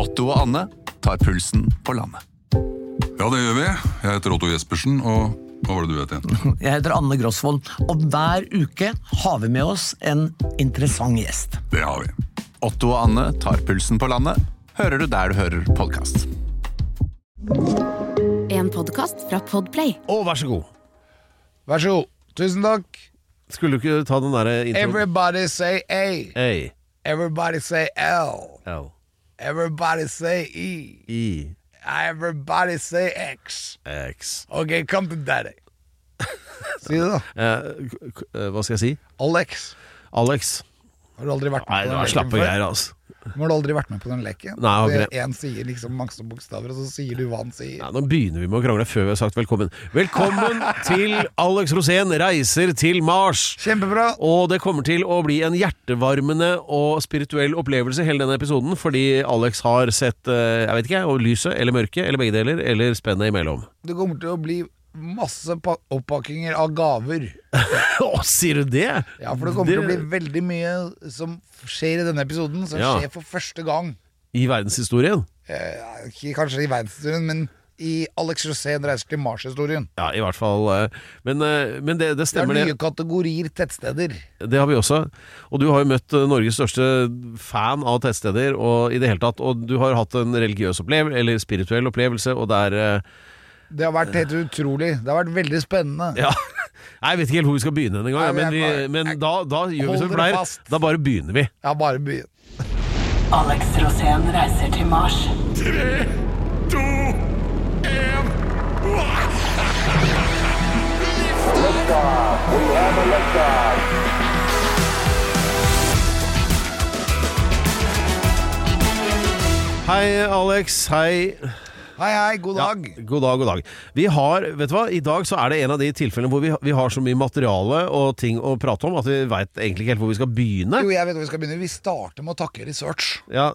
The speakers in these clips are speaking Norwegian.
Otto og Anne tar pulsen på landet. Ja, det gjør vi. Jeg heter Otto Jespersen, og hva var det du het igjen? Jeg heter Anne Grosvold, og hver uke har vi med oss en interessant gjest. Det har vi. Otto og Anne tar pulsen på landet, hører du der du hører podkast. En podkast fra Podplay. Å, vær så god. Vær så god. Tusen takk. Skulle du ikke ta den derre introen? Everybody say A. A. Everybody say L. L. Everybody say E. E. Everybody say X. X. Ok, come to daddy. Si det, da. Eh, eh, hva skal jeg si? Alex. Alex. Har du aldri vært med Nei, det var slappe greier, altså. Men Har du aldri vært med på den leken? Nei, det. Én sier liksom mange bokstaver, og så sier du hva han sier. Nei, nå begynner vi med å krangle før vi har sagt velkommen. Velkommen til Alex Rosén reiser til Mars! Kjempebra. Og det kommer til å bli en hjertevarmende og spirituell opplevelse hele denne episoden, fordi Alex har sett, eh, jeg vet ikke, lyset eller mørket, eller begge deler, eller spennet imellom. Det kommer til å bli masse pa- oppakkinger av gaver. Å, sier du det? Ja, for det kommer til å bli veldig mye som skjer i denne episoden, som Ja. skjer for første gang. I verdenshistorien? Eh, ikke kanskje i verdenshistorien, men i Alex Rosén reiser til Mars-historien. Ja, i hvert fall. eh, Men, eh, men det, det Det er nye kategorier tettsteder. Det har vi også. Og du har jo møtt eh, Norges største fan av tettsteder og i det hele tatt. Og du har hatt en religiøs opplevelse, eller spirituell opplevelse, og det er Det har vært helt utrolig. Det har vært veldig spennende. Ja. Jeg vet ikke helt hvor vi skal begynne engang, men, vi men da, da gjør vi som vi pleier. Da bare begynner vi. Ja, bare begynn. Alex Rosén reiser til Mars. Hei, Alex. Hei. Hei, hei, god Ja, dag. god dag, god dag. Vi har, vet du hva, I dag så er det en av de tilfellene hvor vi, vi har så mye materiale og ting å prate om at vi veit egentlig ikke helt hvor vi skal begynne. Jo, jeg vet hvor vi skal begynne. Vi starter med å takke research. Ja.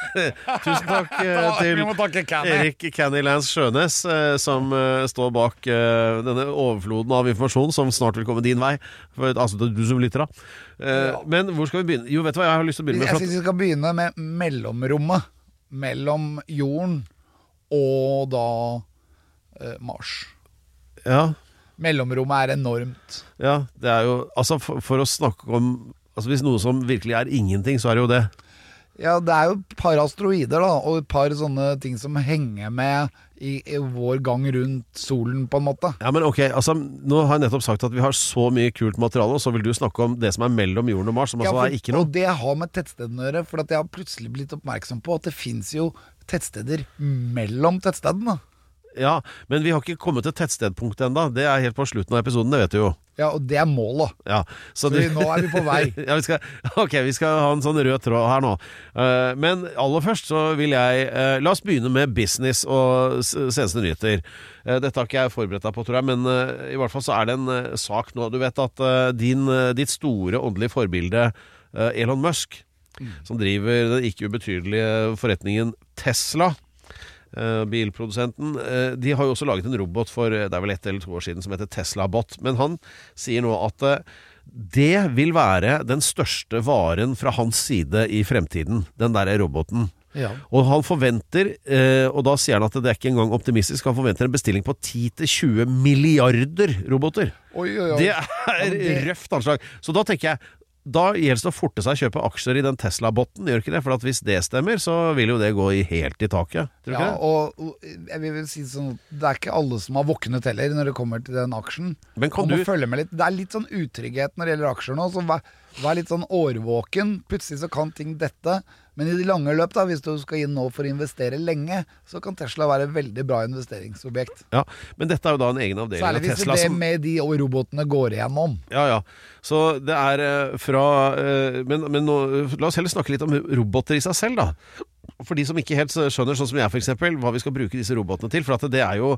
Tusen takk eh, til takke Canny. Erik Canny Lance Sjønes, eh, som eh, står bak denne overfloden av informasjon som snart vil komme din vei. For, altså det er du som lytter, da. Ja. Men hvor skal vi begynne? Jo, vet du hva, jeg har lyst til å begynne med Jeg syns vi skal begynne med mellomrommet mellom jorden og da eh, Mars. Ja, Mellomrommet er enormt. ja, det er jo Altså, for, for å snakke om Altså Hvis noe som virkelig er ingenting, så er det jo det. Ja, det er jo et par asteroider da, og et par sånne ting som henger med i, i vår gang rundt solen, på en måte. Ja, men ok, altså Nå har jeg nettopp sagt at vi har så mye kult materiale, og så vil du snakke om det som er mellom jorden og Mars, som Ja, altså er ikke noe. Og det har med tettstedene å gjøre, for at jeg har plutselig blitt oppmerksom på at det fins jo tettsteder mellom tettstedene. Ja, Men vi har ikke kommet til tettstedpunktet ennå. Det er helt på slutten av episoden, det vet du jo. Ja, og det er målet. Ja, Så vi, nå er vi på vei. ja, vi skal, ok, vi skal ha en sånn rød tråd her nå. Uh, men aller først så vil jeg uh, La oss begynne med business og seneste nyheter. Uh, dette har ikke jeg forberedt deg på, tror jeg, men i hvert fall så er det en sak nå. Du vet at din, ditt store åndelige forbilde Elon Musk, som driver den ikke ubetydelige forretningen Tesla bilprodusenten. eh, De har jo også laget en robot for eh, det er vel ett eller to år siden som heter Tesla Bot. Men han sier nå at eh, det vil være den største varen fra hans side i fremtiden, den der roboten. Ja. Og han forventer, eh, og da sier han at det er ikke engang optimistisk, han forventer en bestilling på 10-20 milliarder roboter. Oi, oi, oi. Det er men det- røft anslag. Så da tenker jeg da gjelder det å forte seg å kjøpe aksjer i den Tesla-botten, gjør ikke det? For at hvis det stemmer, så vil jo det gå i helt i taket. Tror du Ja, og, og jeg vil vel si sånn Det er ikke alle som har våknet heller når det kommer til den aksjen. Men kan Man må du følge med litt. Det er litt sånn utrygghet når det gjelder aksjer nå. Så vær, vær litt sånn årvåken. Plutselig så kan ting dette. Men i det lange løp, da, hvis du skal inn nå for å investere lenge, så kan Tesla være et veldig bra investeringsobjekt. Ja, Men dette er jo da en egen avdeling Særlig hvis det som med de robotene går igjennom. Ja, ja. Så det er eh, fra eh, Men, men nå, la oss heller snakke litt om roboter i seg selv, da. For de som ikke helt skjønner, sånn som jeg f.eks., hva vi skal bruke disse robotene til. For at det er jo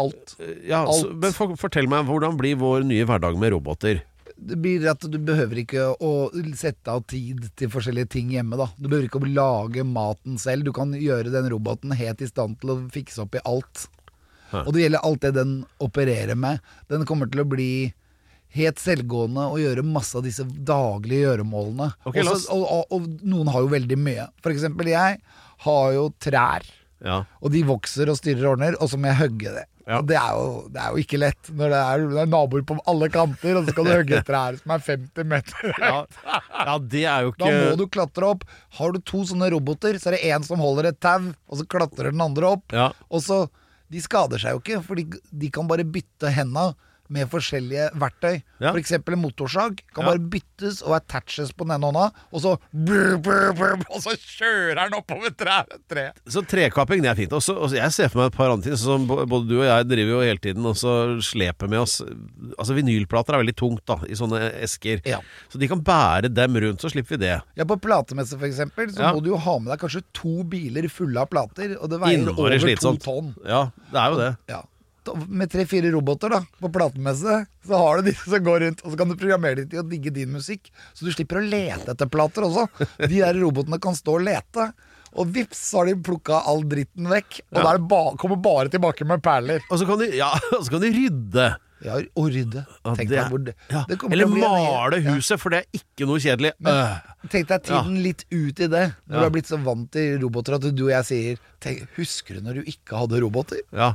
Alt. ja, så, Men for, fortell meg, hvordan blir vår nye hverdag med roboter? Det blir at du behøver ikke å sette av tid til forskjellige ting hjemme. da Du behøver ikke å lage maten selv. Du kan gjøre den roboten helt i stand til å fikse opp i alt. Hæ. Og det gjelder alt det den opererer med. Den kommer til å bli helt selvgående og gjøre masse av disse daglige gjøremålene. Okay, Også, og, og, og noen har jo veldig mye. For eksempel jeg har jo trær. Ja. Og de vokser og styrer og ordner, og så må jeg hogge det. Ja. Det er, jo, det er jo ikke lett når det er, det er naboer på alle kanter, og så skal du hogge et trær som er 50 meter høyt. Ja. ja, det er jo Da må du klatre opp. Har du to sånne roboter, så er det én som holder et tau, og så klatrer den andre opp. Ja. Og så De skader seg jo ikke, for de, de kan bare bytte henda med forskjellige verktøy. Ja. For eksempel en motorsag kan Ja. bare byttes og attaches på den ene hånda, og så brr, brr, brr, Og så kjører den oppover treet. Tre. Så trekapping, det er fint. Også, også, jeg ser for meg et par andre ting. Sånn både du og jeg driver jo hele tiden og så sleper med oss Altså Vinylplater er veldig tungt da i sånne esker. Ja. Så de kan bære dem rundt, så slipper vi det. Ja, På platemesse eksempel, så Ja. må du jo ha med deg kanskje to biler fulle av plater, og det veier Innmari over to tonn. Ja, det er jo det. Ja. Da- Med tre-fire roboter da på platemesse, så har du disse som går rundt, og så kan du programmere dem til å digge din musikk. Så du slipper å lete etter plater også. De der robotene kan stå og lete. Og vips, så har de plukka all dritten vekk. Og da det ba kommer bare tilbake med perler. Og så kan de, ja, så kan de rydde. Ja, og rydde. Tenk deg hvor det, ja. det Eller male huset, ja. for det er ikke noe kjedelig. Men Øh. tenk deg tiden litt ut i det. Når Ja. du har blitt så vant til roboter at du og jeg sier tenk, Husker du når du ikke hadde roboter? Ja.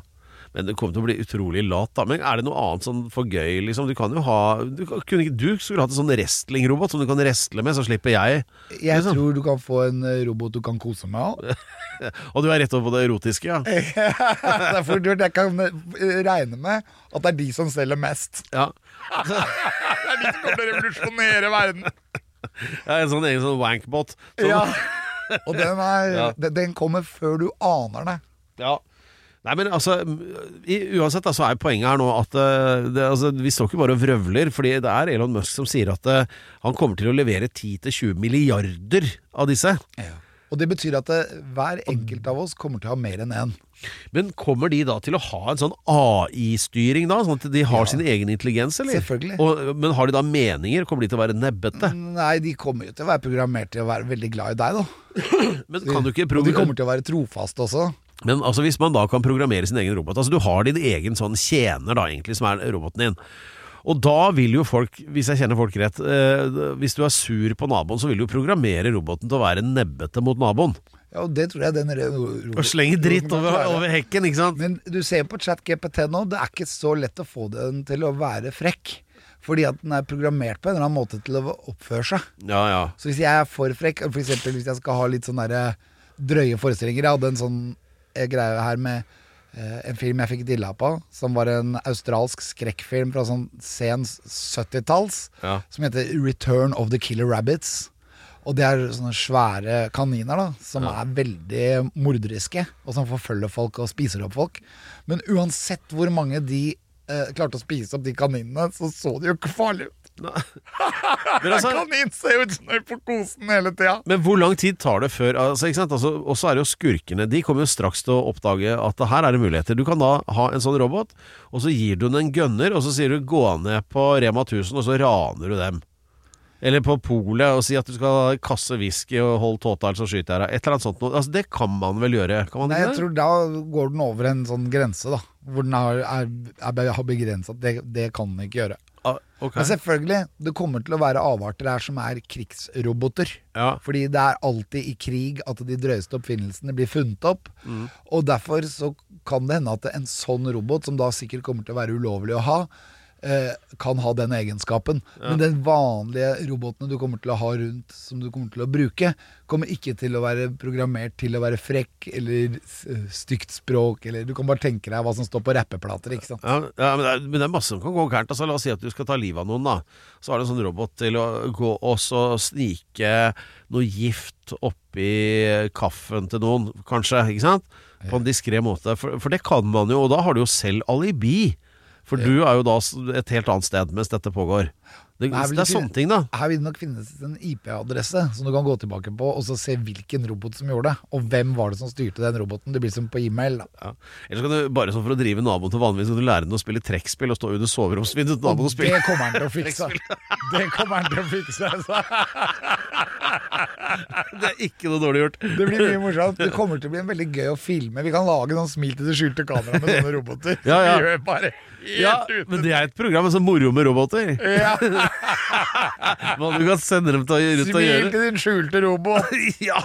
Men det kommer til å bli utrolig lat, da. Men er det noe annet sånn for gøy, liksom? Du kan jo ha Du, kunne du skulle hatt en sånn wrestlingrobot som du kan wrestle med, så slipper jeg. Jeg Liksom. tror du kan få en eh, robot du kan kose med òg. Og du er rett over på det erotiske, ja. det Derfor du- jeg kan eh, regne med at det er de som selger mest. ja. Det er de som kommer til å revolusjonere verden. Ja, En sånn egen sånn wankbot. Sånn, Ja. Og den, er, Ja. den, den kommer før du aner det. Ja. Nei, men altså i, Uansett så er poenget her nå at eh, det, altså, vi står ikke bare og vrøvler. Fordi det er Elon Musk som sier at eh, han kommer til å levere 10-20 milliarder av disse. Og det betyr at det, hver enkelt av oss kommer til å ha mer enn én. Men kommer de da til å ha en sånn AI-styring da? Sånn at de har sin egen intelligens, eller? Selvfølgelig. Og, men har de da meninger? Kommer de til å være nebbete? Nei, de kommer jo til å være programmert til å være veldig glad i deg, da. Men kan du ikke de kommer til å være trofaste også. Men altså hvis man da kan programmere sin egen robot Altså du har din egen sånn tjener da egentlig Som er roboten din Og da vil jo folk, hvis jeg kjenner folk rett eh, Hvis du er sur på naboen Så vil du jo programmere roboten til å være nebbete mot naboen Ja, og det tror jeg den Og slenge dritt over, over hekken, ikke sant? Men du ser på ChatGPT nå, det er ikke så lett å få den til å være frekk. Fordi at den er programmert på en eller annen måte til å oppføre seg. Ja, ja Så hvis jeg er for frekk, for eksempel hvis jeg skal ha litt sånn derre drøye forestillinger Jeg hadde en sånn eh, greie her med eh, en film jeg fikk dilla på, som var en australsk skrekkfilm fra sånn sen 70-talls, Ja. som heter Return of the Killer Rabbits. Og det er sånne svære kaniner da som er veldig morderiske, og som forfølger folk og spiser opp folk. Men uansett hvor mange de eh, klarte å spise opp de kaninene, så så de jo ikke farlig altså, Kanin ser ut som den får kosen hele tida. men hvor lang tid tar det før altså? Altså, Og så er det jo skurkene De kommer jo straks til å oppdage at her er det muligheter Du kan da ha en sånn robot Og så gir du den en gunner Og så sier du gå ned på Rema 1000 Og så raner du dem Eller på polet og si at du skal ha kasse whisky og hold eller så skyter jeg deg. Et eller annet sånt. Altså, det kan man vel gjøre? Kan man Nei, jeg tror da går den over en sånn grense, da. Hvor den har, er, er, har begrensa. Det, det kan den ikke gjøre. Ah, ok. Men selvfølgelig, det kommer til å være avarter her som er krigsroboter. Ja. Fordi det er alltid i krig at de drøyeste oppfinnelsene blir funnet opp. Mm. Og derfor så kan det hende at en sånn robot, som da sikkert kommer til å være ulovlig å ha, kan ha den egenskapen. Men den vanlige robotene du kommer til å ha rundt, som du kommer til å bruke, kommer ikke til å være programmert til å være frekk eller stygt språk, eller du kan bare tenke deg hva som står på rappeplater, ikke sant. Ja, ja men, det er, men det er masse som kan gå gærent. Altså, la oss si at du skal ta livet av noen. da Så har du en sånn robot til å gå og så snike noe gift oppi kaffen til noen, kanskje. Ikke sant? På en diskré måte. For, for det kan man jo, og da har du jo selv alibi. For du er jo da et helt annet sted mens dette pågår. Det, det er sånne ting, da. Her vil det nok finnes en IP-adresse som du kan gå tilbake på og så se hvilken robot som gjorde det. Og hvem var det som styrte den roboten. Det blir som på e-mail. Ja. Eller så kan du bare sånn for å drive naboen til vanligvis Kan du lære den å spille trekkspill og stå under soveromsvinduet til naboen Og spille. det kommer han til å fikse. Det kommer han til å fikse. Altså. Det er ikke noe dårlig gjort. Det blir mye morsomt. Det kommer til å bli en veldig gøy å filme. Vi kan lage noen smil til det skjulte kameraet med sånne roboter. Ja, ja. Vi gjør bare Ja, men det er et program med sånn moro med roboter. Ja. Hva du kan sende dem til å, ut og Smil gjøre. til din skjulte robot. Ja!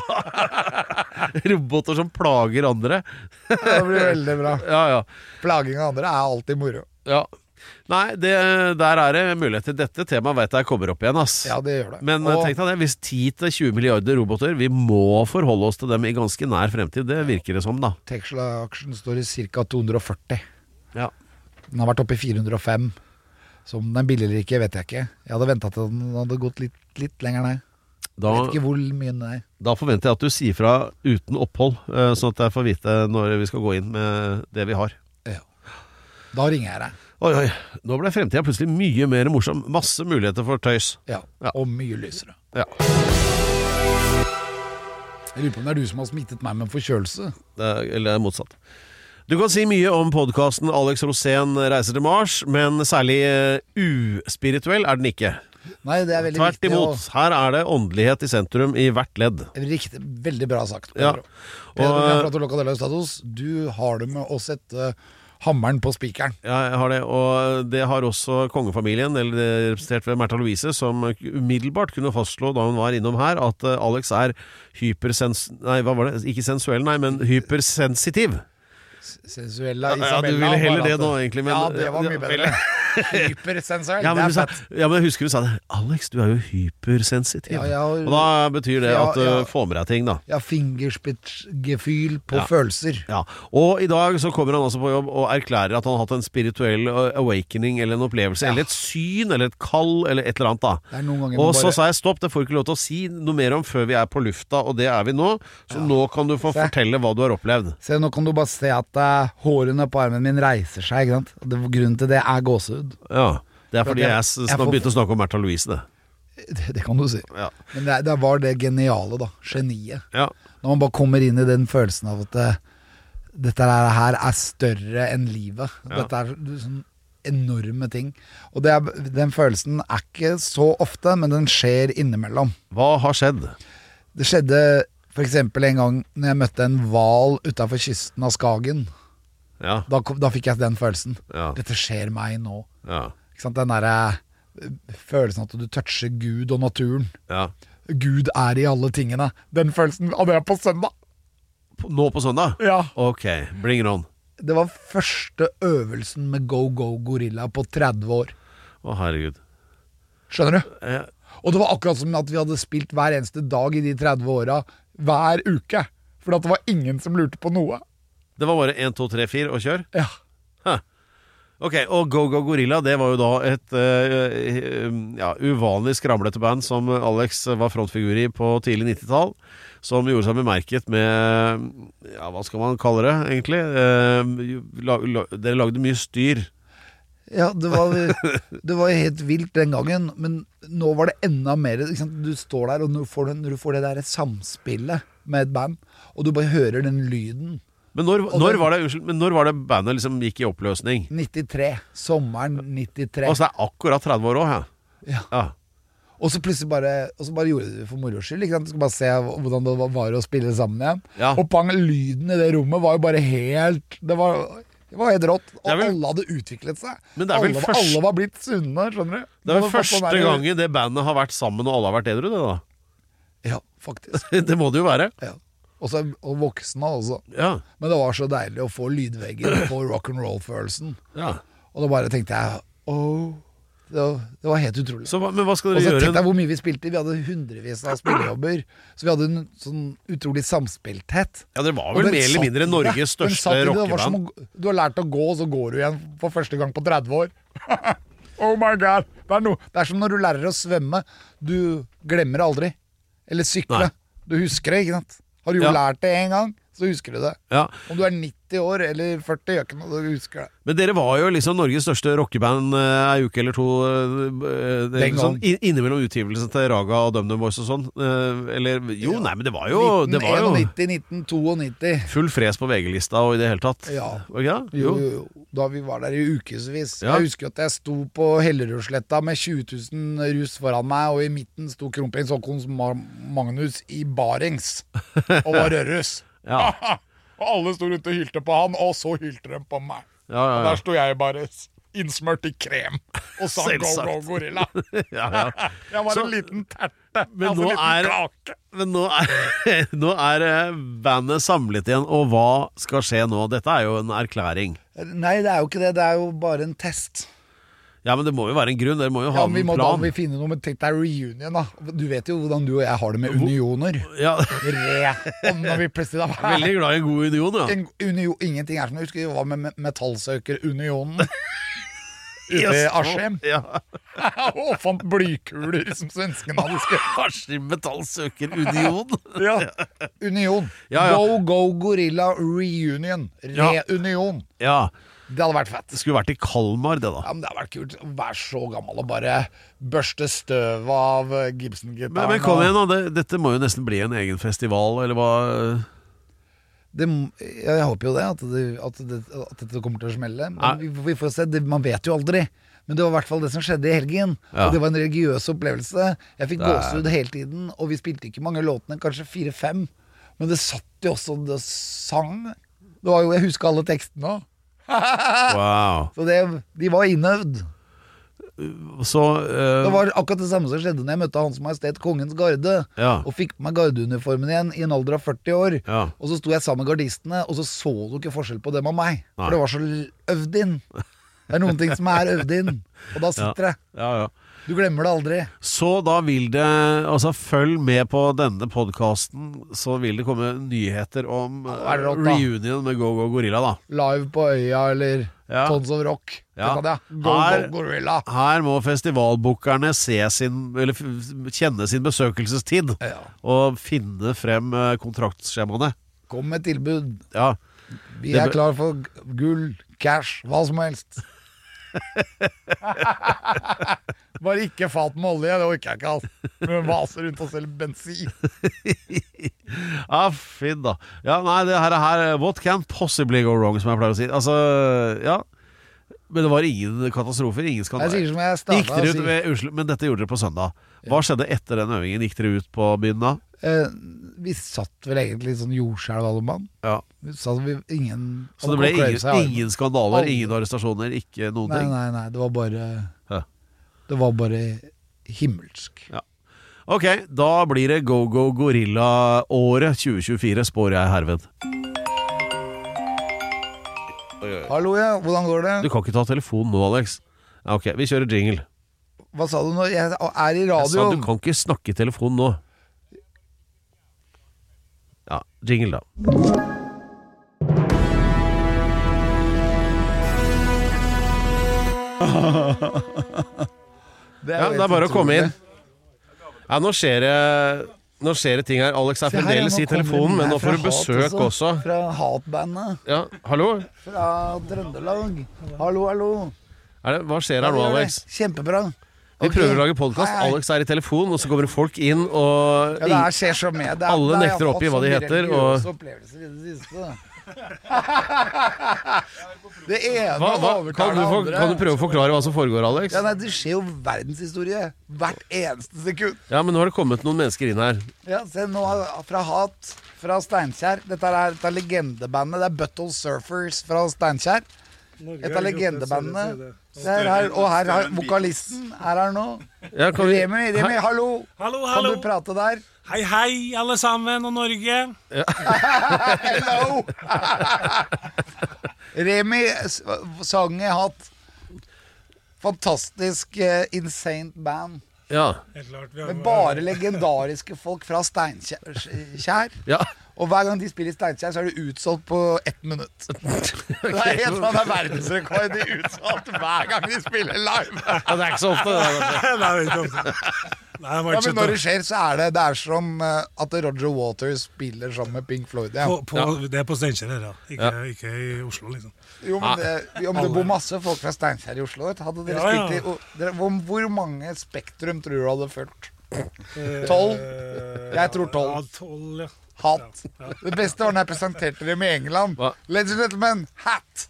Roboter som plager andre. Det blir veldig bra. Ja, ja. Plaging av andre er alltid moro. ja. Nei, det, der er det muligheter. Dette temaet vet jeg kommer opp igjen, ass. Ja, det gjør det. Men Og- tenk deg det, hvis 10-20 milliarder roboter Vi må forholde oss til dem i ganske nær fremtid. Det virker det som, da. Tesla-aksjen står i ca. 240. Ja. Den har vært oppe i 405. Så om den er billig eller ikke, vet jeg ikke. Jeg hadde venta til den hadde gått litt, litt lenger ned. Da, Jeg vet ikke hvor mye den er. da forventer jeg at du sier fra uten opphold, eh, sånn at jeg får vite når vi skal gå inn med det vi har. Da ringer jeg deg. Oi, oi. Nå ble fremtida plutselig mye mer morsom. Masse muligheter for tøys. Ja. Ja. Og mye lysere. Ja. Jeg lurer på om det er du som har smittet meg med forkjølelse. Det er, eller motsatt. Du kan si mye om podkasten Alex Rosén reiser til Mars, men særlig eh, uspirituell er den ikke. Nei, det er veldig Tvert viktig. imot. Her er det åndelighet i sentrum i hvert ledd. Og, riktig, veldig bra sagt. Ja. Pedro. Og, Pedro du har det med å sette hammeren på spikeren. Ja, jeg har det, og det har også kongefamilien, eller er representert ved Märtha Louise, som umiddelbart kunne fastslå da hun var innom her, at eh, Alex er hypersens... Nei, hva var det? Ikke sensuell, nei, men hypersensitiv. Sensuella Ja, ja, du ville heller det nå, egentlig, men- ja, det var mye bedre. Hypersensuell, Ja, men, det er fett. ja, men jeg husker du sa det. Alex, du er jo hypersensitiv. Ja, har- Og da betyr det at du ja. får med deg ting, da. Ja, fingerspitzgefühl på følelser. Ja, Og i dag så kommer han altså på jobb og erklærer at han har hatt en spirituell awakening eller en opplevelse, eller et syn, eller et kall, eller et eller annet. da Og man så bare- sa jeg stopp, det får du ikke lov til å si noe mer om før vi er på lufta, og det er vi nå. Så nå kan du få Se. fortelle hva du har opplevd. Se, nå kan du bare se at uh, hårene på armen min reiser seg. Ikke sant? Grunnen til det er gåsehud. Ja, Det er fordi jeg, jeg- jeg begynte å snakke om Märtha Louise, det. Det, det kan du si. Ja. Men det, det var det geniale, da. Geniet. Ja. Når man bare kommer inn i den følelsen av at det, dette her her er større enn livet. Ja. Dette er sånn enorme ting. Og det er, den følelsen er ikke så ofte, men den skjer innimellom. Hva har skjedd? Det skjedde f.eks. en gang når jeg møtte en hval utafor kysten av Skagen. Ja. Da, kom, da fikk jeg den følelsen. Ja. Dette skjer meg nå. Ja. Den derre eh, følelsen at du toucher Gud og naturen. ja. Gud er i alle tingene. Den følelsen hadde jeg på søndag. Nå på søndag? Ja. Ok, bring it on. Det var første øvelsen med Go Go Gorilla på 30 år. Å, herregud. Skjønner du? Eh, Og det var akkurat som at vi hadde spilt hver eneste dag i de 30 åra, hver uke. For det var ingen som lurte på noe. Det var bare 1, 2, 3, 4 og kjør? Ja. Huh. Ok, og Go Go Gorilla det var jo da et uh, ja, uvanlig skramlete band som Alex var frontfigur i på tidlig 90-tall. Som gjorde seg bemerket med Ja, hva skal man kalle det, egentlig? Uh, la, la, dere lagde mye styr. Ja, det var, det var helt vilt den gangen, men nå var det enda mer? Du står der, og når du får, når du får det der samspillet med et band, og du bare hører den lyden Men når, når, var, det, unnskyld, men når var det bandet liksom gikk i oppløsning? 93. Sommeren 93. Og så er akkurat 30 år òg, ja. Ja. Og så plutselig bare Og så bare gjorde du det for moro skyld. Ikke sant? Du skal bare se hvordan det var å spille sammen igjen. Ja. Og pang, lyden i det rommet var jo bare helt Det var, det var helt rått. Og vel- alle hadde utviklet seg. Det alle, først- alle var blitt sunne, skjønner du. Det er vel første gangen det bandet har vært sammen og alle har vært edru, det da. Ja, faktisk. Det må det jo være. Ja. Også, og voksne også. Ja. Men det var så deilig å få lydveggen på rock'n'roll-følelsen. ja. Og da bare tenkte jeg oh. det var, det var helt utrolig. Så, men hva skal Og så gjøre? jeg hvor mye vi spilte. Vi hadde hundrevis av spillejobber. Så vi hadde en sånn utrolig samspilthet. Ja, Dere var vel mer eller mindre. Norges største det. Det rockeband. Du har lært å gå, og så går du igjen for første gang på 30 år. oh my god! Det er, no, det er som når du lærer å svømme. Du glemmer aldri. Eller sykle. Nei. Du husker det, ikke sant? Har du jo Ja. lært det én gang, så husker du det. Ja. Om du er 90 år eller 40, gjør ikke noe, du husker det. Men dere var jo liksom Norges største rockeband eh, ei uke eller to eh, det, Den sånn. Innimellom utgivelsen til Raga og DumDum Boys og sånn. eh, eller Jo, nei, men det var jo, det var jo 1991, 1992. full fres på VG-lista og i det hele tatt. Ja. Okay? det? Jo, jo, jo. Da vi var der i ukevis. Ja. Jeg husker at jeg sto på Hellerudsletta med 20 000 rus foran meg, og i midten sto kronprins Haakon Magnus i barings og var rødruss. Ja. og alle sto rundt og hylte på han, og så hylte de på meg. Ja, ja, Og der sto jeg bare innsmurt i krem og sa go, go, gorilla. ja, ja. Jeg var Så- en liten terte. Men nå er- kake. Men nå er, nå er eh, bandet samlet igjen, og hva skal skje nå? Dette er jo en erklæring. Nei, det er jo ikke det. Det er jo bare en test. Ja, men det må jo være en grunn. Dere må jo ha Ja, men Vi en må da plan. må vi finne noe med Tenk deg reunion, da. Du vet jo hvordan du og jeg har det med unioner. Ja, Re. Når vi plutselig da Veldig glad i en god union, ja. En unio, Ingenting er som jeg husker det var med me- metallsøkerunionen. Ute i. Askim. Ja. Og fant blykuler som svenskene hadde skrevet. Askim Metallsøker Union. Ja. Union. Ja, ja. Go Go Gorilla Reunion. Reunion. Ja, Det hadde vært fett. det skulle vært i Kalmar, det da. Ja, men Det hadde vært kult å være så gammel og bare børste støv av Gibson-gitaren. Men, men kom igjen, da. Dette må jo nesten bli en egen festival, eller hva? Det, jeg håper jo det at, det, at, det, at dette kommer til å smelle. Men vi, vi får se, man vet jo aldri. Men det var i hvert fall det som skjedde i helgen. Ja. Og det var en religiøs opplevelse. Jeg fikk gåsehud hele tiden, og vi spilte ikke mange låtene, kanskje fire-fem. Men det satt jo også Det sang. Det var jo, Jeg husker alle tekstene òg. Wow. Så det, de var innøvd. Så uh, Det var akkurat det samme som skjedde når jeg møtte Hans Majestet Kongens Garde. Ja. Og fikk på meg gardeuniformen igjen i en alder av 40 år. Ja. Og så sto jeg sammen med gardistene, og så så du ikke forskjell på dem og meg. Nei. For det var så øvd inn. Det er noen ting som er øvd inn, og da sitter det. ja, ja. Du glemmer det aldri. Så da vil det Altså, følg med på denne podkasten, så vil det komme nyheter om eh, er det rått, reunion med Go Go Gorilla, da. Live på Øya eller Ja. Tons of Rock. Ja. Go, Her- go, gorilla. Her må festivalbookerne sin, kjenne sin besøkelsestid, Ja. og finne frem eh, kontraktskjemaene. Kom med tilbud. Ja. Vi er klar for gull, cash, hva som helst. Bare ikke fat med olje, det orker jeg ikke Altså. Men vaser rundt og selger bensin. Ah, fint, da. Ja, nei, det her er her What can possibly go wrong, som jeg pleier å si. Altså, ja. Men det var ingen katastrofer? Ingen skandaler? Gikk dere ut, med- Unnskyld, men dette gjorde dere på søndag. Hva skjedde etter den øvingen? Gikk dere ut på byen da? Eh, vi satt vel egentlig sånn jordskjelv alle mann. Ja. Vi satt vi, ingen Så det ble ingen, ingen skandaler, alle. ingen arrestasjoner, ikke noen Nei, ting? nei, nei, det var bare Hæ? Det var bare himmelsk. Ok, da blir det Go Go Gorilla-året 2024, spår jeg herved. Hallo, ja, hvordan går det? Du kan ikke ta telefonen nå, Alex. Ja, ok, vi kjører jingle. Hva sa du nå? Jeg er i Jeg sa du kan ikke snakke i telefonen nå. Ja, jingle, da. Det Ja, det er bare å komme inn. Ja, nå skjer det Nå skjer det ting her. Alex er fremdeles i telefonen, men nå får du besøk også. Fra Hatbandet. Ja, hallo? Fra Trøndelag. Hallo, hallo. Er det, hva skjer her nå, Alex? Kjempebra. Vi prøver å lage podkast. Alex er i telefon, og så kommer det folk inn, og Ja, det her skjer så med. Det er, Alle det er- nekter jeg har å oppgi hva de heter, religiøse opplevelser i det siste. det ene hva, hva, overtar kan, du, det for, andre. kan du prøve å forklare hva som foregår, Alex? Ja, nei, Det skjer jo verdenshistorie hvert eneste sekund. Ja, men nå har det kommet noen mennesker inn her. Ja, se nå Fra Hat, fra Steinkjer. Dette er, dette er legendebandet. Det er Buttle Surfers fra Steinkjer. Et av legendebandene. Se her, her, og her har vokalisten er her nå. Ja, kan vi, Remi, Remi, hallo! Hallo, Kan hallo. du prate der? Hei, hei, alle sammen, og Norge. Hello! Remi sangen har jeg hatt. Fantastisk uh, insane band. ja, klart. Har, Med bare legendariske folk fra Steinkjer. ja. Og hver gang de spiller i Steinkjer, så er det utsolgt på ett minutt. Det er helt sånn det er verdensrekord i utsolgt hver gang de spiller live. ja, det er ikke så ofte. Det. Nei, det er ikke ofte. Nei, Ja, men når det skjer, så er det Det er som eh, at Roger Waters spiller sammen med Pink Floyd. Ja. på, på, Det er på Steinkjer her, ja. Ikke, ikke i Oslo, liksom. Jo, men det, om det bor masse folk fra Steinkjer i Oslo, hadde dere Ja, ja. spilt i dere, hvor, hvor mange Spektrum tror du hadde fulgt? Tolv? Jeg tror tolv. Ja, tolv, ja. Hatt. Det beste var når jeg presenterte dem i England. Hva? Ladies and gentlemen, hat!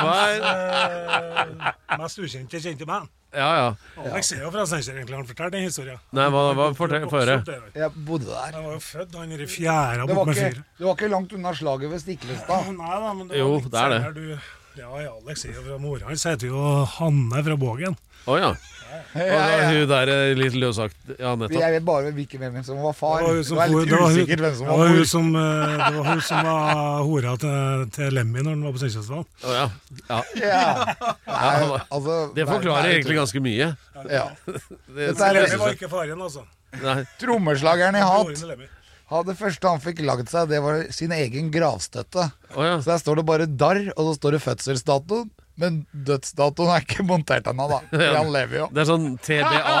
Hva er Eh, mest ukjente kjente band. Ja, ja. Alex er jo fra Steinkjer, egentlig. Han fortalte den historien. Nei, hva, hva Fortell, få høre. Jeg bodde der. Jeg var jo født han er i fjæra Det bort var, med ikke, fyret. det var ikke langt unna slaget ved Stiklestad. Nei da, men det Jo, var litt det er det. senere Du, ja, ja, Alex er jo fra mora hans heter jo Hanne fra Bågen. Å ja. Og da, hun der er litt løsagt Ja, nettopp. Jeg vet bare hvilken hvem som var far. Det var hun Det som, var det var hun- usikkert hvem som det var mor. som, eh, det var hun som var hora til, til Lemmy når han var på Steinkjerfestivalen. Å ja. ja. Ja. Nei, altså, Det forklarer nei, egentlig ganske mye. Ja. Det, Dette er Lemmy var ikke faren, altså. nei. Trommeslageren i hat. Broren til Lemmy. Ja, det første han fikk lagd seg, det var sin egen gravstøtte. Oh, ja. Så der står det bare darr, og så står det fødselsdatoen. Men dødsdatoen er ikke montert ennå, da. For han lever jo. Det er sånn TBA.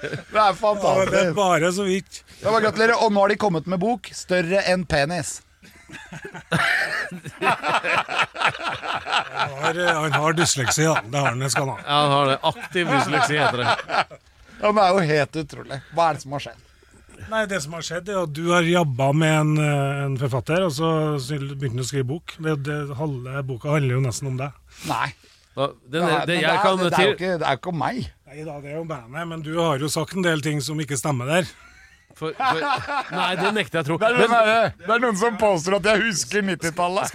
Det er Ja, det er bare så vidt. Det var Gratulerer. Og nå har de kommet med bok. 'Større enn penis'. Han har, eh, han har dysleksi, ja. Det har han, det skal han ha. Ja, han har det. Aktiv dysleksi, heter det. Ja, det er jo helt utrolig. Hva er det som har skjedd? Nei, det som har skjedd, er at du har jabba med en, eh, en forfatter, og så begynte han å skrive bok. Det, det, halve boka handler jo nesten om deg. Nei. Det er, det, det, jo ikke, det er jo ikke om meg. Nei da, det er jo bandet, men du har jo sagt en del ting som ikke stemmer der. For, for, Nei, det nekter jeg å tro. Det er, noen, Men, der- det er noen som påstår at jeg husker 90-tallet.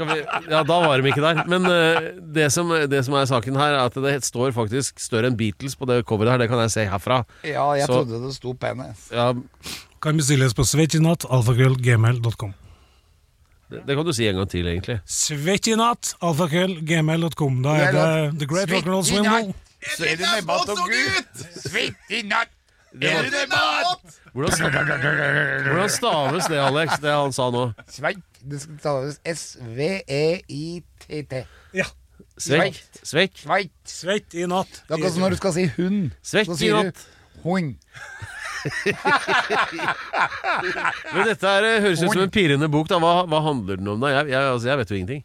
ja, da var de ikke der. Men uh, det, som, det som er saken her, er at det står faktisk større enn Beatles på det coveret her. Det kan jeg se herfra. Ja, jeg Så- trodde det sto penis. Ja, Kan bestilles på alfakrøllgmail.com. det, det kan du si en gang til, egentlig. Alfakrøllgmail.com. Da er det The Great Rock'n'Roll and Roll Swindle. Ser du Er du mat? Hvordan, hvordan staves det, Alex? Det han sa nå. Sveit. Det skal staves S-V-E-I-T-T. Ja. Sveit. Sveit. Sveit. Svett i natt. Det er akkurat som når du skal si hund. Sveit i natt. hund. Men dette er, eh, høres ut som en pirrende bok. da Hva, hva handler den om? da? Jeg, jeg, altså, jeg vet jo ingenting.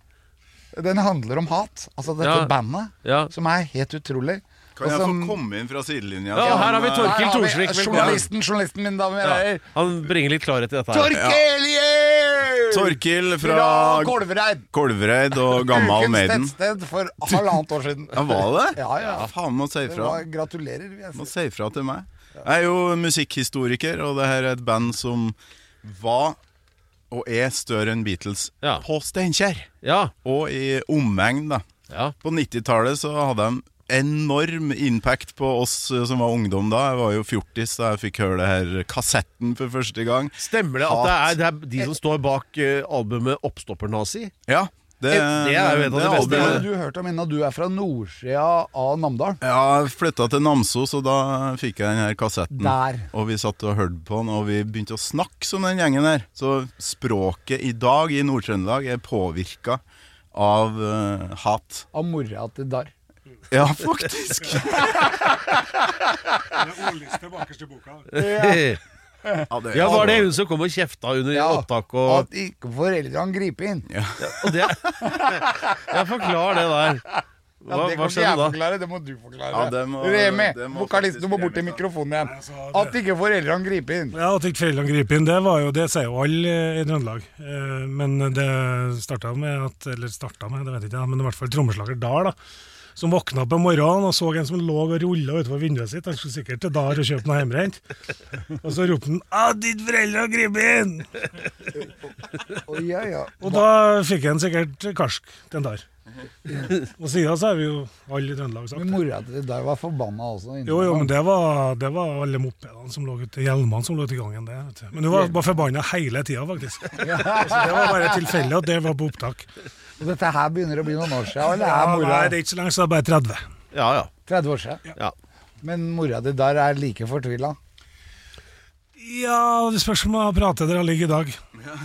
Den handler om hat. Altså dette Ja. bandet, Ja. som er helt utrolig. Kan jeg få komme inn fra sidelinja? Ja, her har vi Torkil eh, Thorsvik. Journalisten, journalisten, min, damer og herrer. Han bringer litt klarhet i dette. her Torkelier! Torkil Fra Kolvereid. Kolvereid og Gammal Ukens Maiden. tettsted for halvannet år siden. Ja, var det? Ja, ja. Faen, må si ifra. gratulerer, vil jeg Må si. si ifra til meg. Jeg er jo musikkhistoriker, og det her er et band som var og er større enn Beatles Ja. på Steinkjer. Ja. Og i omegn, da. ja. På 90-tallet så hadde de enorm impact på oss eh, som var ungdom da. Jeg var jo fjortis da jeg fikk høre det her kassetten for første gang. Stemmer det at det er, det er de som står bak eh, albumet Oppstopper-nazi? Ja, det, Det er jo et av det, beste. Det har du hørt om ennå. Du er fra nordsida av Namdalen. Ja, jeg flytta til Namsos, og da fikk jeg den her kassetten. Der. Og vi satt og hørte på den, og vi begynte å snakke som den gjengen her. Så språket i dag i Nord-Trøndelag er påvirka av uh, hat. Av mora til Darr. Ja, faktisk. Ordliste bakerst i boka. Ja, det, Ja, var det hun som kom og kjefta under Ja, opptak og At ikke foreldrene griper inn. Og det Ja, forklar det der. Hva, Ja, det hva kan ikke skjedde jeg da? forklare, det må du forklare. Ja, det må- Remi, det må vokalisten, du må bort til mikrofonen igjen. Altså, At ikke foreldrene griper inn. Ja, At ikke foreldrene griper inn, det var jo, det sier jo alle eh, i Trøndelag. Eh, Men det starta med at Eller starta med, det vet jeg ikke men i hvert fall trommeslager Dahl, da. Som våkna på morgenen og så en som lå og rulla utenfor vinduet sitt. Han skulle sikkert til Dar og kjøpe noe hjemmebrent. Og så ropte han 'Å, ditt foreldre har grepet inn!' Ja, ja. Og da fikk han sikkert karsk til en Dar. Og siden så er vi jo alle i Trøndelag sagt Men mora til Darr var forbanna også. Jo, jo, men det var, det var alle mopedene som lå ute, hjelmene som lå ute i gangen. Det. Men hun var, var forbanna hele tida, faktisk. Så det var bare tilfeldig at det var på opptak. Dette her begynner å bli noen år siden, eller Ja, er mora nei, det er ikke så lenge, så det er bare 30. Ja, ja. 30 år siden? Ja. Men mora di der er like fortvila. Ja, det spørs om hun prater dere ligger i dag. Ja.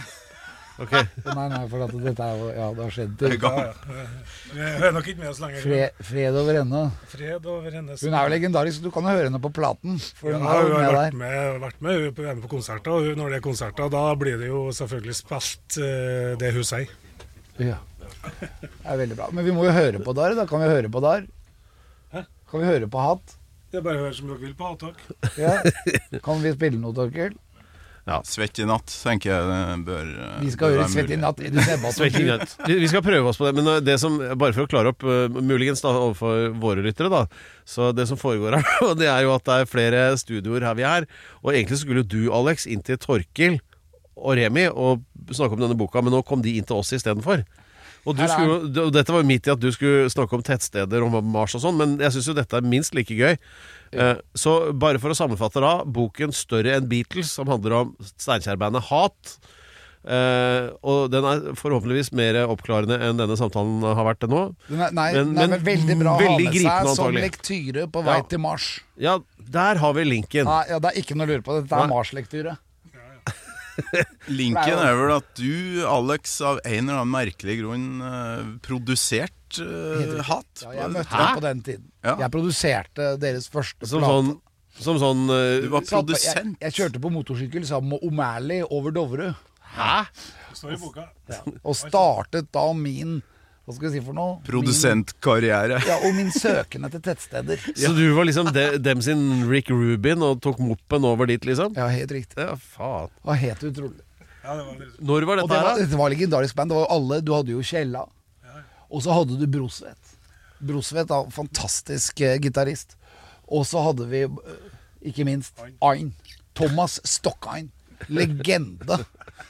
Ok. Nei, nei, for at dette er jo Ja, det har skjedd ting. Ja, ja. Vi er nok ikke med oss lenger. Fred, fred over henne. Fred over henne Hun er jo legendarisk, du kan jo høre henne på platen. For hun ja, har jo med vært med, vært med hun er med på konserter, og når det er konserter, da blir det jo selvfølgelig spilt eh, det hun sier. Ja. Det er veldig bra. Men vi må jo høre på der. Da kan vi høre på der. Hæ? Kan vi høre på Hatt? Det er bare å høre som dere vil på Hatak. Ja. Kan vi spille noe, Torkel? Ja. Svett i natt, tenker jeg bør eh, Vi skal høre Svett i natt. Du ser bare Svett i natt. Vi skal prøve oss på det, men uh, det som, bare for å klare opp, muligens da, overfor våre lyttere, da. Så det som foregår her, det er jo at det er flere studioer her vi er. Og egentlig skulle jo du, Alex, inn til Torkil og Remi og snakke om denne boka, men nå kom de inn til oss istedenfor. Og du skulle, dette var jo midt i at du skulle snakke om tettsteder og Mars og sånn, men jeg syns jo dette er minst like gøy. Eh, så bare for å sammenfatte da, boken 'Større enn Beatles', som handler om Steinkjer-bandet Hat. Uh, og den er forhåpentligvis mer oppklarende enn denne samtalen har vært nå. Den er, nei, Men- nei, men veldig bra å ha med seg som antagelig. lektyre på vei Ja. til Mars. Ja, der har vi linken. Nei, ja, det er ikke noe å lure på. Dette er Mars-lektyre. Linken er vel at du, Alex, av en eller annen merkelig grunn uh, produsert uh, hat. Ja, jeg møtte deg på den tiden. Ja. Jeg produserte deres første Som plate. sånn, som sånn uh, Du var produsent. Jeg, jeg kjørte på motorsykkel sammen med O'Malley over Dovre. Hæ? Det står i boka. Og startet da min Hva skal vi si for noe? Produsentkarriere. Min, ja, og min søken etter tettsteder. Så du var liksom de, dem sin Rick Rubin og tok moppen over dit, liksom? Ja, helt riktig. Ja, faen. Det var helt utrolig. Ja, det var Når var dette det var, her, da? dette var legendarisk band. Det var jo alle, Du hadde jo Kjella. Og så hadde du Brosvedt. Brosvedt, da, fantastisk eh, gitarist. Og så hadde vi, eh, ikke minst, Ain. Thomas Stokkein. Legende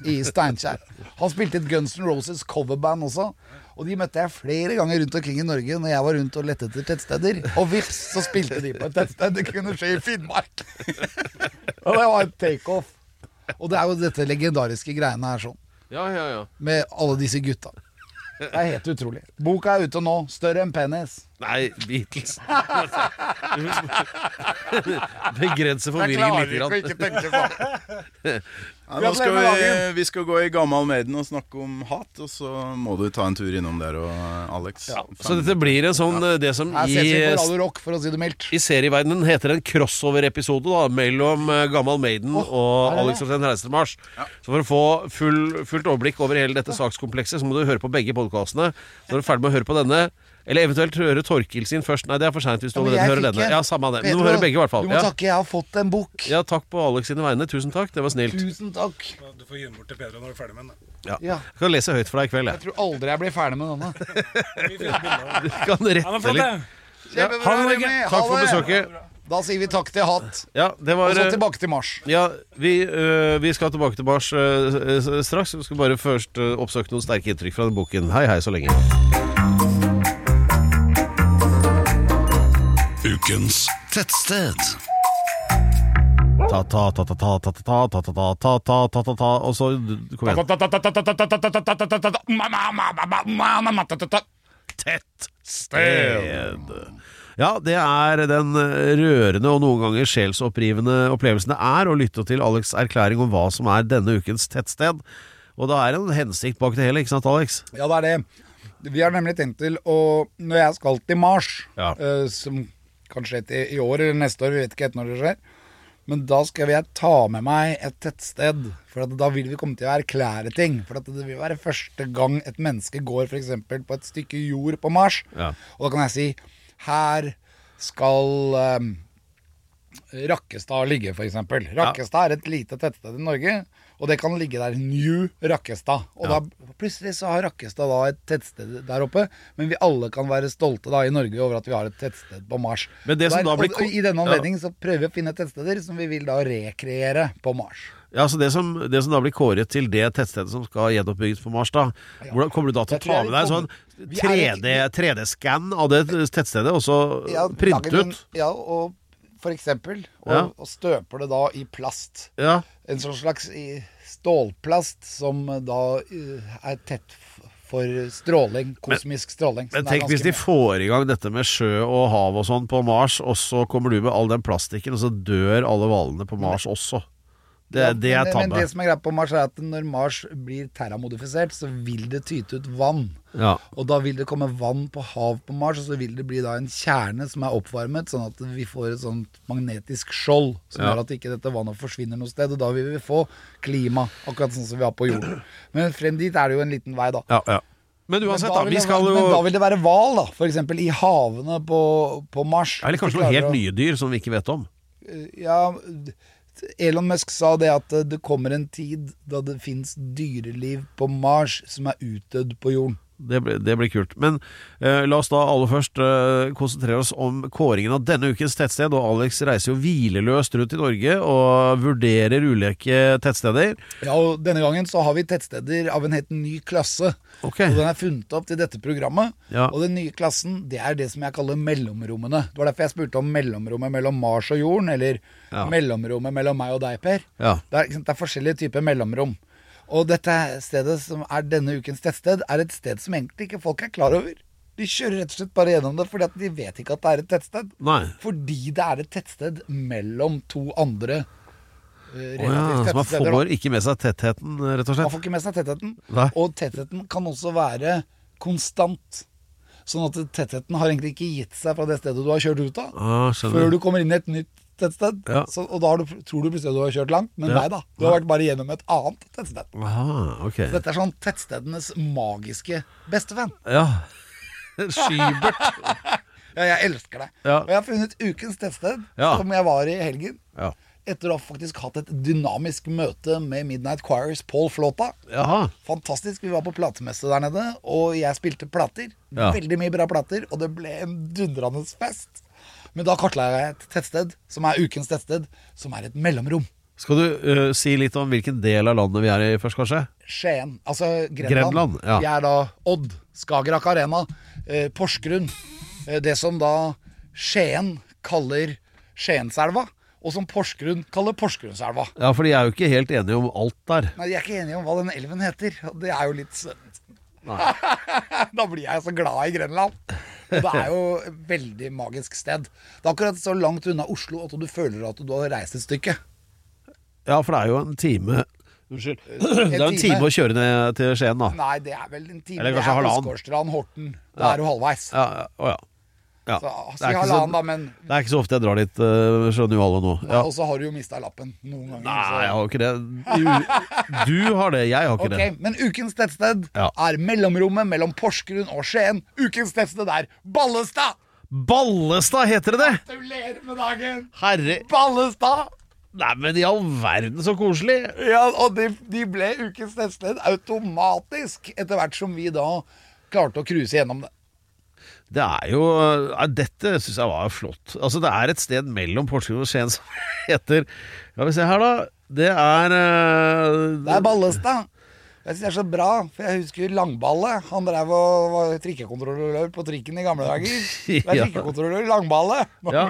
i Steinkjer. Han spilte et Guns N' Roses coverband også. Og de møtte jeg flere ganger rundt omkring i Norge når jeg var rundt og lette etter tettsteder. Og vips, så spilte de på et tettsted. Det kunne skje i Finnmark. og det var et takeoff. Og det er jo dette legendariske greiene her sånn Ja, ja, ja. med alle disse gutta. Det er helt utrolig. Boka er ute nå. Større enn penis. Nei, Beatles. Begrense forvirringen litt. Jeg klarer ikke tenke sånn. Ja, nå skal vi, vi skal gå i Gammal Maiden og snakke om hat, og så må du ta en tur innom der og Alex. Så dette blir en sånn Det som Her i, ses vi på Radio Rock, for å si det mildt. i serieverdenen heter en crossover-episode da mellom eh, Gammal Maiden oh, og Alex? Rosén Reiser til Mars. Så for å få full, fullt overblikk over hele dette sakskomplekset, så må du høre på begge podkastene. Når du er ferdig med å høre på denne, eller eventuelt høre Torkil sin først. Nei, det er for seint hvis du allerede hører denne. Ja, samme det. Men du må høre begge, i hvert fall. Du må Ja. takke, jeg har fått en bok. ja, takk på Alex sine vegne. Tusen takk. Det var snilt. Tusen takk. Du får gi den bort til Pedro når du er ferdig med den. Ja. Ja. Jeg kan lese høyt for deg i kveld, Jeg jeg. tror aldri jeg blir ferdig med denne. Du kan rette litt. det. Kjempebra, Ha det, Remi. Takk for besøket. Da sier vi takk til Hatt. Ja, det Og så eh, tilbake til Mars. Ja, vi, øh, vi skal tilbake til Mars øh, straks. Vi skal bare først øh, oppsøke noen sterke inntrykk fra den boken. Hei, hei, så lenge. Ta, ta, og så Kom igjen. Tettsted. Ja, det er den rørende og noen ganger sjelsopprivende opplevelsen det er å lytte til Alex' erklæring om hva som er denne ukens tettsted. Og det er en hensikt bak det hele, ikke sant, Alex? Ja, det er det. Vi har nemlig tenkt til å Når jeg skal til Mars, Ja. uh, som kan skje til i år eller neste år, vi vet ikke helt når det skjer, men da skal jeg ta med meg et tettsted. For at da vil vi komme til å erklære ting. For at det vil være første gang et menneske går f.eks. på et stykke jord på Mars. Ja. Og da kan jeg si her skal um, Rakkestad ligge, f.eks. Rakkestad er et lite tettsted i Norge, og det kan ligge der New Rakkestad. Og Ja. da plutselig så har Rakkestad da et tettsted der oppe, men vi alle kan være stolte da i Norge over at vi har et tettsted på Mars. Men det som da blir og, og I denne Ja. anledning så prøver vi å finne tettsteder som vi vil da rekreere på Mars. Ja, så det som, det som da blir kåret til det tettstedet som skal gjenoppbygges på Mars, da hvordan Kommer du da til å ta med deg sånn komme- Vi er 3D 3D-skann av det tettstedet, og så Ja, printe ut? Ja, og for eksempel. Og, Ja. og støper det da i plast. Ja. En sånn slags stålplast som da eh, er tett for stråling, kosmisk stråling. Men tenk hvis de får i gang dette med sjø og hav og sånn på Mars, og så kommer du med all den plastikken, og så dør alle hvalene på Mars også. Det, Ja, det er men, men det som er greit på Mars, er at når Mars blir terramodifisert, så vil det tyte ut vann. Ja. Og da vil det komme vann på hav på Mars, og så vil det bli da en kjerne som er oppvarmet, sånn at vi får et sånt magnetisk skjold som Ja. gjør at ikke dette vannet forsvinner noe sted. Og da vil vi få klima, akkurat sånn som vi har på jorden. Men frem dit er det jo en liten vei, da. Ja, ja. Men uansett, da, Vi skal jo men da vil det være hval, da. Eksempel i havene på, på Mars. Eller kanskje noen helt nye dyr som vi ikke vet om. Ja, Elon Musk sa det at det kommer en tid da det fins dyreliv på Mars som er utdødd på jorden. Det blir, det blir kult. Men eh, la oss da aller først eh, konsentrere oss om kåringen av denne ukens tettsted. Og Alex reiser jo hvileløst rundt i Norge og vurderer ulike tettsteder. Ja, og Denne gangen så har vi tettsteder av en helt ny klasse. Okay. Og Den er funnet opp til dette programmet. Ja. Og den nye klassen det er det som jeg kaller mellomrommene. Det var derfor jeg spurte om mellomrommet mellom Mars og jorden, eller Ja. mellomrommet mellom meg og deg, Per. Ja. Det er, det er forskjellige typer mellomrom. Og dette stedet som er denne ukens tettsted, er et sted som egentlig ikke folk er klar over. De kjører rett og slett bare gjennom det fordi at de vet ikke at det er et tettsted. Nei. Fordi det er et tettsted mellom to andre Å ja, så man får ikke med seg tettheten, rett og slett? Man får ikke med seg tettheten. Nei. Og tettheten kan også være konstant. Sånn at tettheten har egentlig ikke gitt seg fra det stedet du har kjørt ut av. Ah, Før du kommer inn i et nytt tettsted. Ja. Så, og da har du, tror du plutselig du har kjørt langt, men Ja. nei da. Du har vært bare gjennom et annet tettsted. Aha, ok. Dette er sånn tettstedenes magiske bestevenn. Ja. Skybert. Ja, jeg elsker det. Ja. Og jeg har funnet ukens tettsted, som jeg var i helgen. Ja. Etter å ha faktisk hatt et dynamisk møte med Midnight Choirs Paul Flåta. Jaha. Fantastisk. Vi var på platemesse der nede, og jeg spilte plater. Ja. Veldig mye bra plater, og det ble en dundrende fest. Men da kartla jeg et tettsted, som er ukens tettsted, som er et mellomrom. Skal du eh, si litt om hvilken del av landet vi er i først, kanskje? Skien, altså Grenland. Grenland, ja. Vi er da Odd, Skagerrak Arena, eh, Porsgrunn. Eh, det som da Skien kaller Skienselva, og som Porsgrunn kaller Porsgrunnselva. Ja, for de er jo ikke helt enige om alt der. Nei, De er ikke enige om hva den elven heter. og Det er jo litt søtt. da blir jeg så glad i Grenland. Og det er jo et veldig magisk sted. Det er akkurat så langt unna Oslo at du føler at du har reist et stykke. Ja, for det er jo en time Unnskyld. Det er jo en time å kjøre ned til Skien, da. Nei, det er vel en time. Eller kanskje er halvannen. Horten. Da er du halvveis. Ja, ja, å ja. Ja. Så Det, si er ikke halvannen, så, da, men det er ikke så ofte jeg drar dit, uh, skjønner jo alle nå. Ja. Og så har du jo mista lappen noen ganger. Nei, så- jeg har ikke det. Du, du har det, jeg har ikke okay, det. Men ukens tettsted Ja. er mellomrommet mellom Porsgrunn og Skien. Ukens tettsted er Ballestad! Ballestad heter det det! Gratulerer med dagen! Herre Ballestad! Nei, men i all verden, så koselig! Ja, og de, de ble ukens tettsted automatisk etter hvert som vi da klarte å cruise gjennom det. Det er jo ja, Dette syns jeg var flott. Altså, det er et sted mellom Porsgrunn og Skien som heter Skal vi se her, da. Det er uh, Det er Ballestad. Jeg synes det er så bra, for jeg husker Langballe. Han drev og var trikkekontrollør på trikken i gamle dager. Det er trikkekontrollør Langballe. Ja.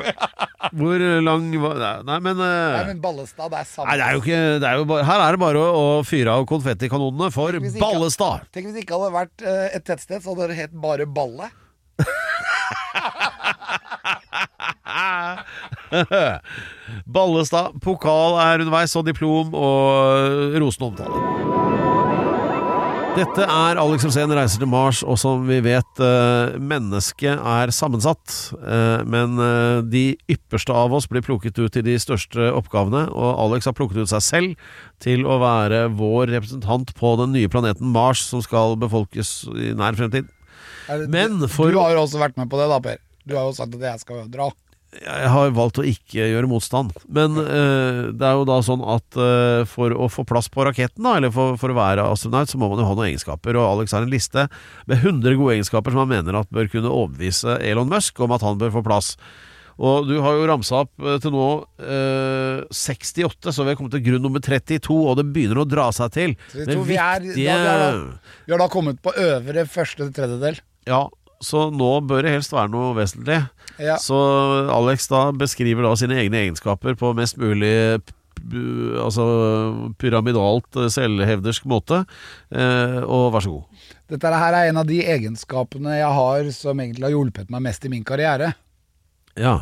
Hvor lang var Nei, men, øh, Nei, men Ballestad, det er samme. Nei, det er jo ikke det er jo bare, Her er det bare å, å fyre av konfettikanonene for tenk ikke- Ballestad! Tenk hvis det ikke hadde vært eh, et tettsted, så hadde det hett bare Balle. Ballestad. Pokal er underveis, og diplom og rosende omtale. Dette er Alex Rosén reiser til Mars, og som vi vet, eh, mennesket er sammensatt. Eh, men eh, de ypperste av oss blir plukket ut til de største oppgavene, og Alex har plukket ut seg selv til å være vår representant på den nye planeten Mars, som skal befolkes i nær fremtid. Det- Men for- Du har jo også vært med på det, da, Per. Du har jo sagt at jeg skal dra. Jeg har valgt å ikke gjøre motstand. Men uh, det er jo da sånn at uh, for å få plass på raketten, da, eller for, for å være astronaut, så må man jo ha noen egenskaper. Og Alex har en liste med 100 gode egenskaper som han mener at bør kunne overbevise Elon Musk om at han bør få plass. Og du har jo ramsa opp eh, til nå eh, 68, så vi har kommet til grunn nummer 32, og det begynner å dra seg til. Så jeg Det tror vi er- da- vi er da- Vi har da kommet på øvre første tredjedel. Ja, så nå bør det helst være noe vesentlig. Ja. Så Alex da beskriver da sine egne egenskaper på mest mulig altså pyramidalt eh, selvhevdersk måte. Eh, og vær så god. Dette her er en av de egenskapene jeg har som egentlig har hjulpet meg mest i min karriere. Ja.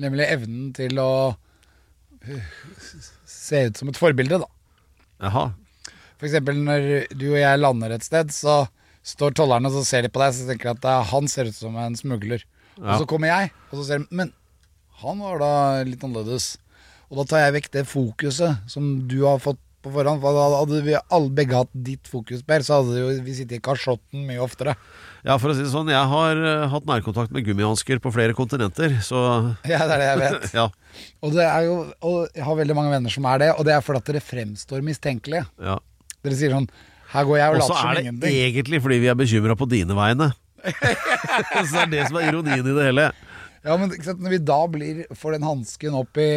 Nemlig evnen til å se ut som et forbilde, da. Jaha. For eksempel når du og jeg lander et sted, så står tollerne og så ser de på deg, så tenker de at han ser ut som en smugler. Ja. Og så kommer jeg, og så ser de Men han var da litt annerledes. Og da tar jeg vekk det fokuset som du har fått på forhånd. For hadde vi alle begge hatt ditt fokus, Per, så hadde jo vi sittet i kasjotten mye oftere. Ja, for å si det sånn, jeg har eh, hatt nærkontakt med gummihansker på flere kontinenter, så Ja, det er det jeg vet. ja. Og, det er jo, og jeg har veldig mange venner som er det, og det er fordi at dere fremstår mistenkelige. ja. Dere sier sånn Her går jeg og Og så er det egentlig fordi vi er bekymra på dine vegne. så det er det som er ironien i det hele. Ja, men når vi da blir, får den hansken opp i,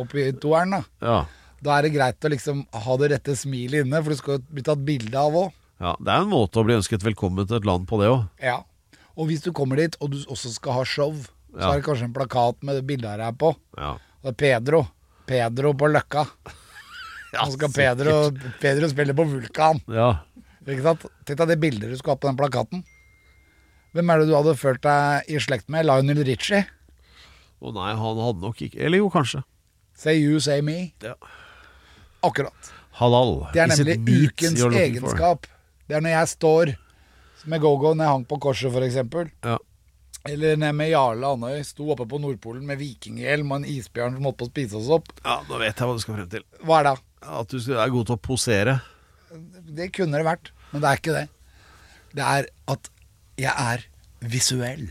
opp i toeren, da, Ja. da er det greit å liksom ha det rette smilet inne, for du skal jo bli tatt bilde av òg. ja. Det er en måte å bli ønsket velkommen til et land på, det òg. Ja. Og hvis du kommer dit, og du også skal ha show, så Ja. er det kanskje en plakat med det bildet her på. Ja. Det er Pedro. Pedro på Løkka. Nå skal Pedro, Pedro spille på Vulkan. ja. Ikke sant? Tenk deg det bildet du skulle ha på den plakaten. Hvem er det du hadde følt deg i slekt med? Lionel Richie? Å nei, han hadde nok ikke Eller jo, kanskje. Say you, say me. Ja. Akkurat. Halal. Det er nemlig ukens egenskap. for? Det er når jeg står med go-go når jeg hang på korset, f.eks. Ja. Eller nede med Jarle Andøy, sto oppe på Nordpolen med vikinghjelm og en isbjørn som holdt på å spise oss opp. ja, nå vet jeg hva du skal frem til. Hva er det? At du er god til å posere. Det kunne det vært, men det er ikke det. Det er at jeg er visuell.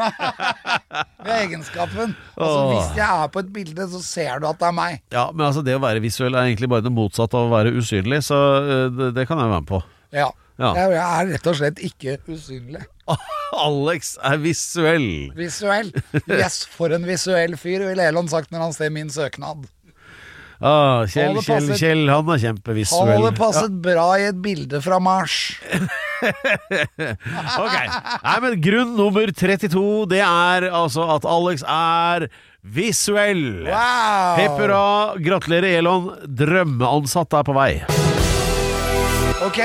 Er egenskapen. Altså, hvis jeg er på et bilde, så ser du at det er meg. Ja, men altså det å være visuell er egentlig bare det motsatte av å være usynlig, så eh, det, det kan jeg være med på. Ja. Ja. Jeg, er rett og slett ikke usynlig. Alex er visuell. Visuell. Yes, for en visuell fyr, ville Elon sagt når han ser min søknad. Ah, Kjell, passet, Kjell, Kjell, han er Han kjempevisuell. hadde passet bra i et bilde fra Mars. Ok, Nei, men Grunn nummer 32 Det er altså at Alex er visuell. Wow! Hurra. Gratulerer, Elon. Drømmeansatt er på vei. Ok,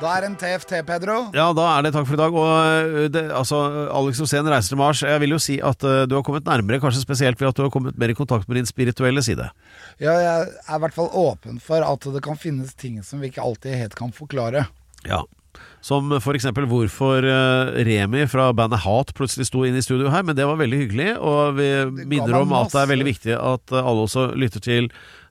da er en TFT, Pedro. Ja, da er det takk for i dag. Og øh, det, altså, Alex Rosén reiser til Mars. Jeg vil jo si at uh, du har kommet nærmere, kanskje spesielt ved at du har kommet mer i kontakt med din spirituelle side. Ja, jeg er i hvert fall åpen for at det kan finnes ting som vi ikke alltid helt kan forklare. Ja. Som eksempel hvorfor øh, Remi fra bandet Hat plutselig sto inn i studio her, men det var veldig hyggelig. Og vi minner om at det er veldig viktig at alle også lytter til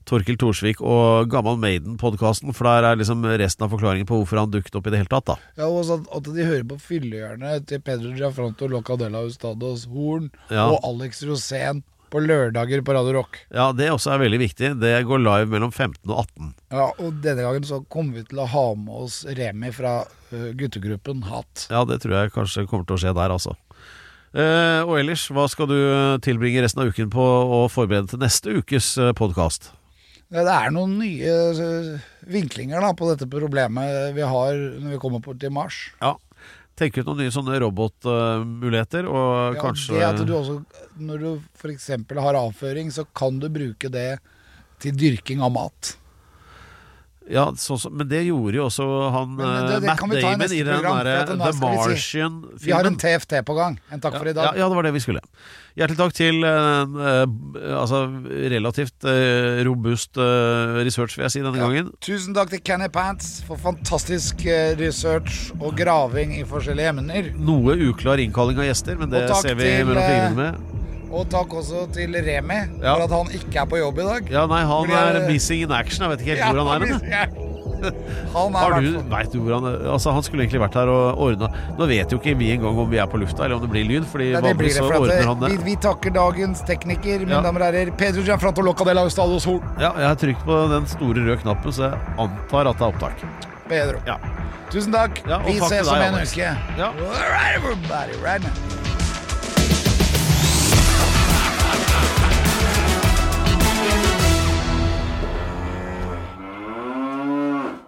Torkil Thorsvik og Gammal Maiden-podkasten, for der er liksom resten av forklaringen på hvorfor han dukket opp i det hele tatt, da. Ja, og at, at de hører på fyllehjørnet til Pedro Giafranto, Locadella Ustados Horn Ja. og Alex Rosén på lørdager på Radio Rock. Ja, det også er veldig viktig. Det går live mellom 15 og 18. Ja, og denne gangen så kommer vi til å ha med oss Remi fra guttegruppen Hat. Ja, det tror jeg kanskje kommer til å skje der, altså. Eh, og ellers, hva skal du tilbringe resten av uken på å forberede til neste ukes podkast? Det er noen nye vinklinger da, på dette problemet vi har når vi kommer på til Mars. Ja. Tenke ut noen nye sånne robotmuligheter, og Ja, kanskje Det at du også, når du f.eks. har avføring, så kan du bruke det til dyrking av mat. Ja, så, men det gjorde jo også han Men det- eh, det Matt Damon i den derre The Martian-filmen. Vi har en TFT på gang. En takk for i Ja, dag. ja, det var det vi skulle. Hjertelig takk til en uh, altså, relativt uh, robust uh, research, vil jeg si, denne gangen. Tusen takk til Kenny Pants for fantastisk research og graving i forskjellige emner. Noe uklar innkalling av gjester, men det ser vi mellom fingrene med. Og takk også til Remi Ja. for at han ikke er på jobb i dag. Ja, nei, han Fordi er missing in action. Jeg vet ikke helt Ja, hvor han er. han Han er Har du, vet du hvor han? Altså, han skulle egentlig vært her og ordna Nå vet jo ikke vi engang om vi er på lufta, eller om det blir lyd, Fordi Nei, det blir det, for at vi, det. vi takker dagens tekniker, mine Ja. damer og herrer. Pedro Gianfranto Locadella Ustados Horn. Ja, jeg har trykt på den store røde knappen, så jeg antar at det er opptak. Pedro. Ja. Tusen takk. Ja, vi takk ses om en uke. Ja. All right, everybody, right now.